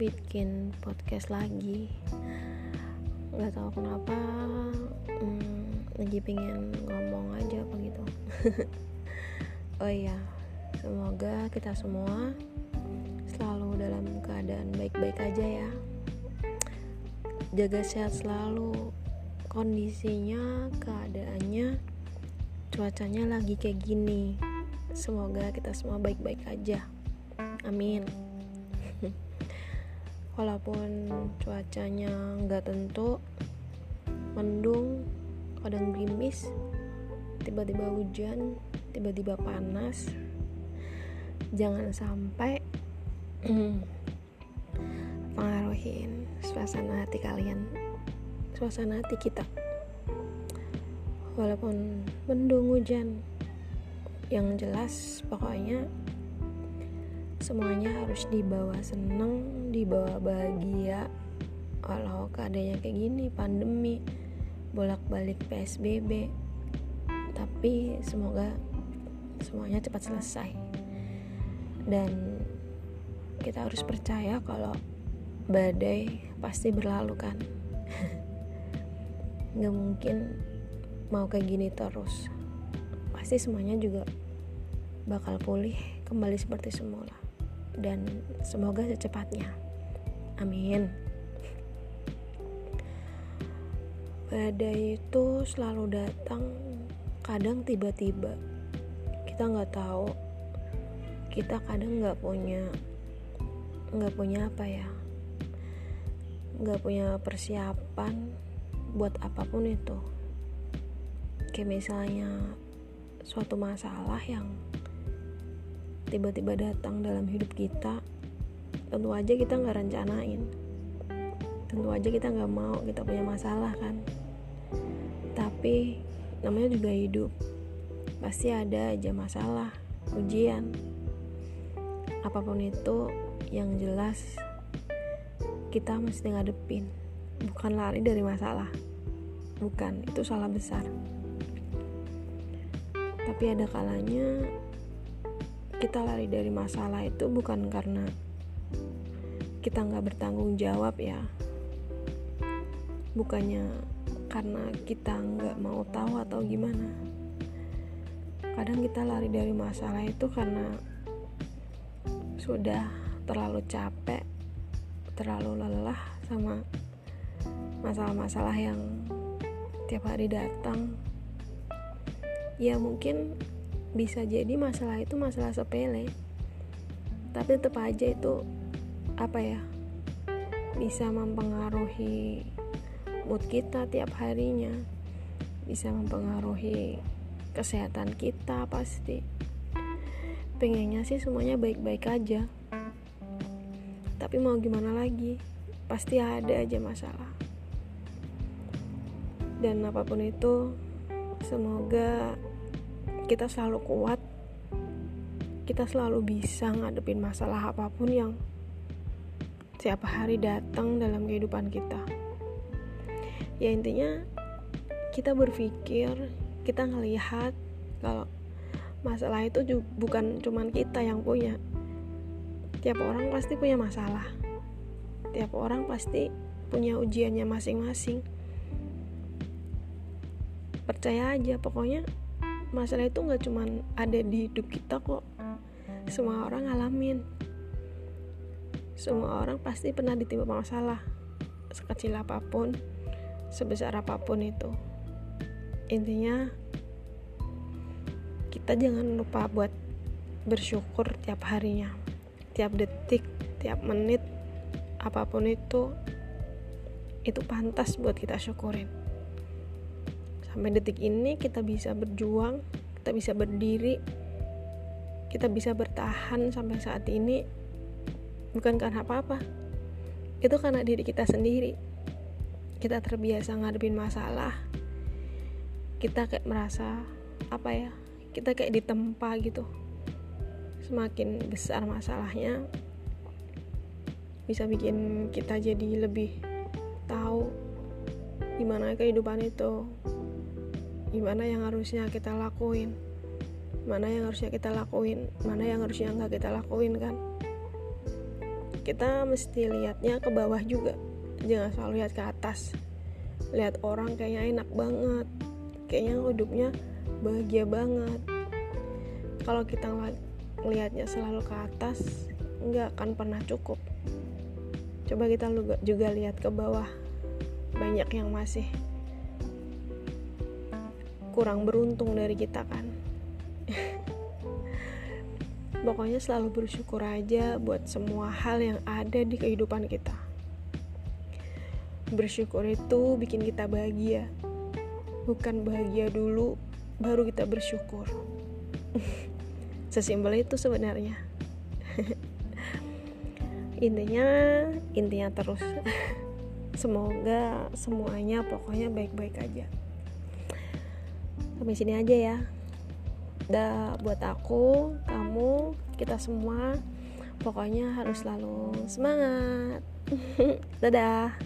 bikin podcast lagi. Nggak tahu kenapa hmm, lagi pengen ngomong aja apa gitu. Oh iya semoga kita semua selalu dalam keadaan baik-baik aja ya. Jaga sehat selalu. Kondisinya keadaannya cuacanya lagi kayak gini. Semoga kita semua baik-baik aja. Amin walaupun cuacanya nggak tentu mendung kadang gerimis tiba-tiba hujan tiba-tiba panas jangan sampai pengaruhin suasana hati kalian suasana hati kita. Walaupun mendung hujan yang jelas pokoknya semuanya harus dibawa seneng dibawa bahagia. Kalau keadaannya kayak gini pandemi bolak-balik PSBB tapi semoga semuanya cepat selesai. Dan kita harus percaya kalau badai pasti berlalu kan? Nggak mungkin mau kayak gini terus. Pasti semuanya juga bakal pulih kembali seperti semula dan semoga secepatnya. Amin. Badai itu selalu datang kadang tiba-tiba. Kita nggak tahu. Kita kadang nggak punya nggak punya apa ya nggak punya persiapan buat apa pun itu. Kayak misalnya suatu masalah yang tiba-tiba datang dalam hidup kita tentu aja kita nggak rencanain. Tentu aja kita nggak mau kita punya masalah kan? Tapi namanya juga hidup. Pasti ada aja masalah ujian. Apa pun itu yang jelas kita mesti ngadepin. Bukan lari dari masalah. Bukan itu salah besar. Tapi ada kalanya kita lari dari masalah itu bukan karena kita nggak bertanggung jawab ya. Bukannya karena kita nggak mau tahu atau gimana. Kadang kita lari dari masalah itu karena sudah terlalu capek terlalu lelah sama masalah-masalah yang tiap hari datang. Ya mungkin bisa jadi masalah itu masalah sepele. Tapi tetap aja itu apa ya bisa mempengaruhi mood kita tiap harinya. Bisa mempengaruhi kesehatan kita pasti. Pengennya sih semuanya baik-baik aja. Tapi mau gimana lagi pasti ada aja masalah. Dan apa pun itu semoga kita selalu kuat kita selalu bisa ngadepin masalah apa pun yang setiap hari datang dalam kehidupan kita. Ya intinya kita berpikir kita ngelihat kalau masalah itu juga bukan cuman kita yang punya. Tiap orang pasti punya masalah. Tiap orang pasti punya ujiannya masing-masing. Percaya aja pokoknya masalah itu nggak cuman ada di hidup kita kok. Semua orang ngalamin. Semua orang pasti pernah ditimpa masalah sekecil apa pun sebesar apa pun itu. Intinya kita jangan lupa buat bersyukur tiap harinya tiap detik tiap menit apa pun itu itu pantas buat kita syukurin sampai detik ini kita bisa berjuang kita bisa berdiri kita bisa bertahan sampai saat ini. Bukan karena apa-apa? Itu karena diri kita sendiri. Kita terbiasa ngadepin masalah. Kita kayak merasa apa ya kita kayak ditempa gitu. Semakin besar masalahnya bisa bikin kita jadi lebih tahu gimana kehidupan itu gimana yang harusnya kita lakuin? Mana yang harusnya kita lakuin? Mana yang harusnya nggak kita lakuin kan? Kita mesti lihatnya ke bawah juga. Jangan selalu lihat ke atas. Lihat orang kayaknya enak banget. Kayaknya hidupnya bahagia banget. Kalau kita ngelihatnya selalu ke atas nggak akan pernah cukup. Coba kita juga lihat ke bawah. Banyak yang masih kurang beruntung dari kita kan. Pokoknya selalu bersyukur aja buat semua hal yang ada di kehidupan kita. Bersyukur itu bikin kita bahagia. Bukan bahagia dulu baru kita bersyukur. Sesimpel itu sebenarnya. Intinya intinya terus. Semoga semuanya pokoknya baik-baik aja sampai sini aja ya. Udah buat aku kamu kita semua pokoknya harus selalu semangat. Dadah